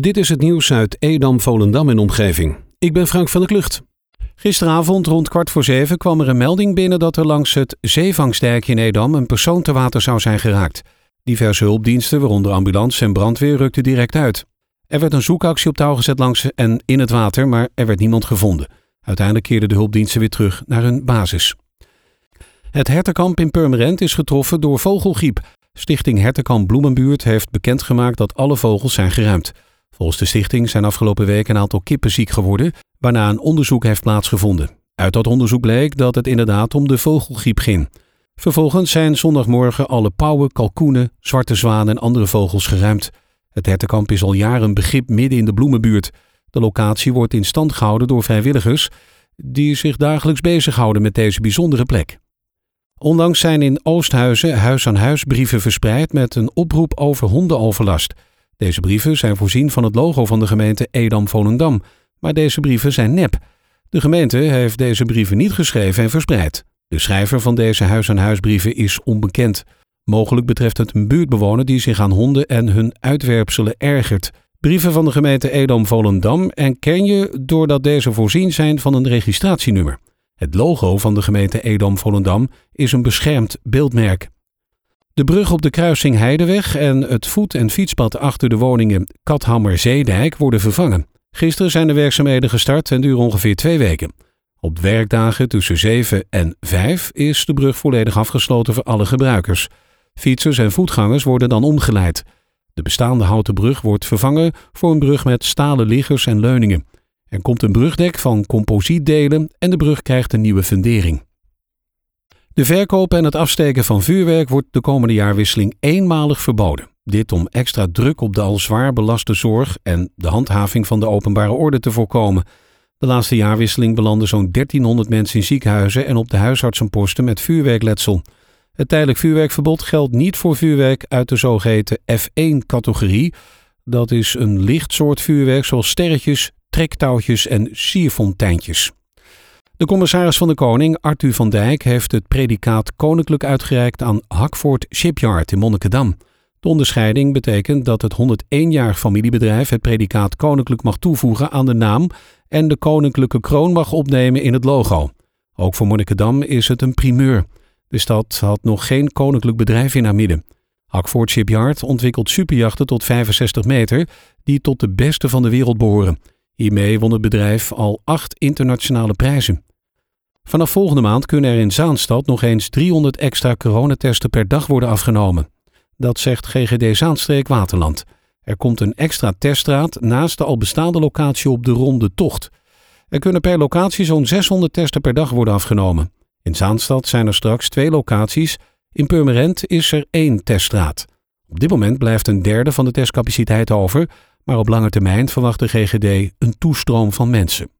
Dit is het nieuws uit Edam, Volendam en omgeving. Ik ben Frank van der Klucht. Gisteravond rond kwart voor zeven kwam er een melding binnen dat er langs het zeevangsdijkje in Edam een persoon te water zou zijn geraakt. Diverse hulpdiensten, waaronder ambulance en brandweer, rukten direct uit. Er werd een zoekactie op touw gezet langs en in het water, maar er werd niemand gevonden. Uiteindelijk keerden de hulpdiensten weer terug naar hun basis. Het hertenkamp in Purmerend is getroffen door vogelgriep. Stichting Hertenkamp Bloemenbuurt heeft bekendgemaakt dat alle vogels zijn geruimd. Volgens de stichting zijn afgelopen week een aantal kippen ziek geworden, waarna een onderzoek heeft plaatsgevonden. Uit dat onderzoek bleek dat het inderdaad om de vogelgriep ging. Vervolgens zijn zondagmorgen alle pauwen, kalkoenen, zwarte zwanen en andere vogels geruimd. Het hertenkamp is al jaren een begrip midden in de bloemenbuurt. De locatie wordt in stand gehouden door vrijwilligers die zich dagelijks bezighouden met deze bijzondere plek. Onlangs zijn in Oosthuizen huis-aan-huis brieven verspreid met een oproep over hondenoverlast. Deze brieven zijn voorzien van het logo van de gemeente Edam-Volendam, maar deze brieven zijn nep. De gemeente heeft deze brieven niet geschreven en verspreid. De schrijver van deze huis-aan-huisbrieven is onbekend. Mogelijk betreft het een buurtbewoner die zich aan honden en hun uitwerpselen ergert. Brieven van de gemeente Edam-Volendam ken je doordat deze voorzien zijn van een registratienummer. Het logo van de gemeente Edam-Volendam is een beschermd beeldmerk. De brug op de kruising Heideweg en het voet- en fietspad achter de woningen Kathammer-Zeedijk worden vervangen. Gisteren zijn de werkzaamheden gestart en duren ongeveer twee weken. Op werkdagen tussen 7 en 5 is de brug volledig afgesloten voor alle gebruikers. Fietsers en voetgangers worden dan omgeleid. De bestaande houten brug wordt vervangen voor een brug met stalen liggers en leuningen. Er komt een brugdek van composietdelen en de brug krijgt een nieuwe fundering. De verkoop en het afsteken van vuurwerk wordt de komende jaarwisseling eenmalig verboden. Dit om extra druk op de al zwaar belaste zorg en de handhaving van de openbare orde te voorkomen. De laatste jaarwisseling belanden zo'n 1300 mensen in ziekenhuizen en op de huisartsenposten met vuurwerkletsel. Het tijdelijk vuurwerkverbod geldt niet voor vuurwerk uit de zogeheten F1-categorie. Dat is een licht soort vuurwerk zoals sterretjes, trektouwtjes en sierfonteintjes. De commissaris van de Koning, Arthur van Dijk, heeft het predicaat koninklijk uitgereikt aan Hackford Shipyard in Monnikendam. De onderscheiding betekent dat het 101-jarig familiebedrijf het predicaat koninklijk mag toevoegen aan de naam en de koninklijke kroon mag opnemen in het logo. Ook voor Monnikendam is het een primeur. De stad had nog geen koninklijk bedrijf in haar midden. Hackford Shipyard ontwikkelt superjachten tot 65 meter die tot de beste van de wereld behoren. Hiermee won het bedrijf al acht internationale prijzen. Vanaf volgende maand kunnen er in Zaanstad nog eens 300 extra coronatesten per dag worden afgenomen. Dat zegt GGD Zaanstreek Waterland. Er komt een extra teststraat naast de al bestaande locatie op de Ronde Tocht. Er kunnen per locatie zo'n 600 testen per dag worden afgenomen. In Zaanstad zijn er straks twee locaties. In Purmerend is er één teststraat. Op dit moment blijft een derde van de testcapaciteit over, maar op lange termijn verwacht de GGD een toestroom van mensen.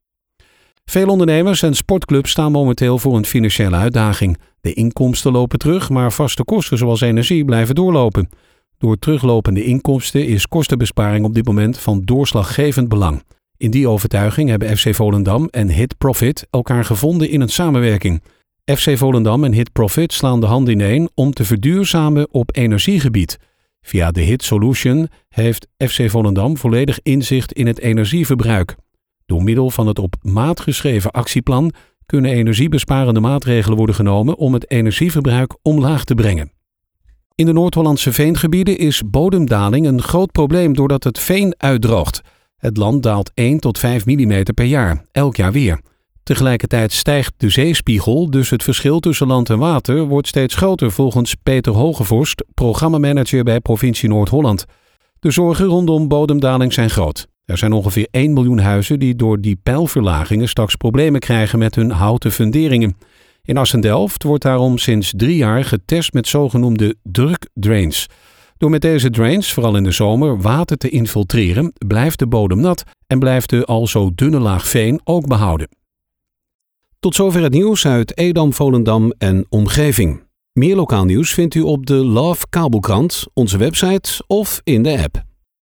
Veel ondernemers en sportclubs staan momenteel voor een financiële uitdaging. De inkomsten lopen terug, maar vaste kosten zoals energie blijven doorlopen. Door teruglopende inkomsten is kostenbesparing op dit moment van doorslaggevend belang. In die overtuiging hebben FC Volendam en Hit Profit elkaar gevonden in een samenwerking. FC Volendam en Hit Profit slaan de hand ineen om te verduurzamen op energiegebied. Via de Hit Solution heeft FC Volendam volledig inzicht in het energieverbruik. Door middel van het op maat geschreven actieplan kunnen energiebesparende maatregelen worden genomen om het energieverbruik omlaag te brengen. In de Noord-Hollandse veengebieden is bodemdaling een groot probleem doordat het veen uitdroogt. Het land daalt 1 tot 5 mm per jaar, elk jaar weer. Tegelijkertijd stijgt de zeespiegel, dus het verschil tussen land en water wordt steeds groter volgens Peter Hogevorst, programmamanager bij provincie Noord-Holland. De zorgen rondom bodemdaling zijn groot. Er zijn ongeveer 1 miljoen huizen die door die pijlverlagingen straks problemen krijgen met hun houten funderingen. In Assendelft wordt daarom sinds drie jaar getest met zogenoemde drukdrains. Door met deze drains, vooral in de zomer, water te infiltreren, blijft de bodem nat en blijft de al zo dunne laag veen ook behouden. Tot zover het nieuws uit Edam, Volendam en omgeving. Meer lokaal nieuws vindt u op de Love Kabelkrant, onze website of in de app.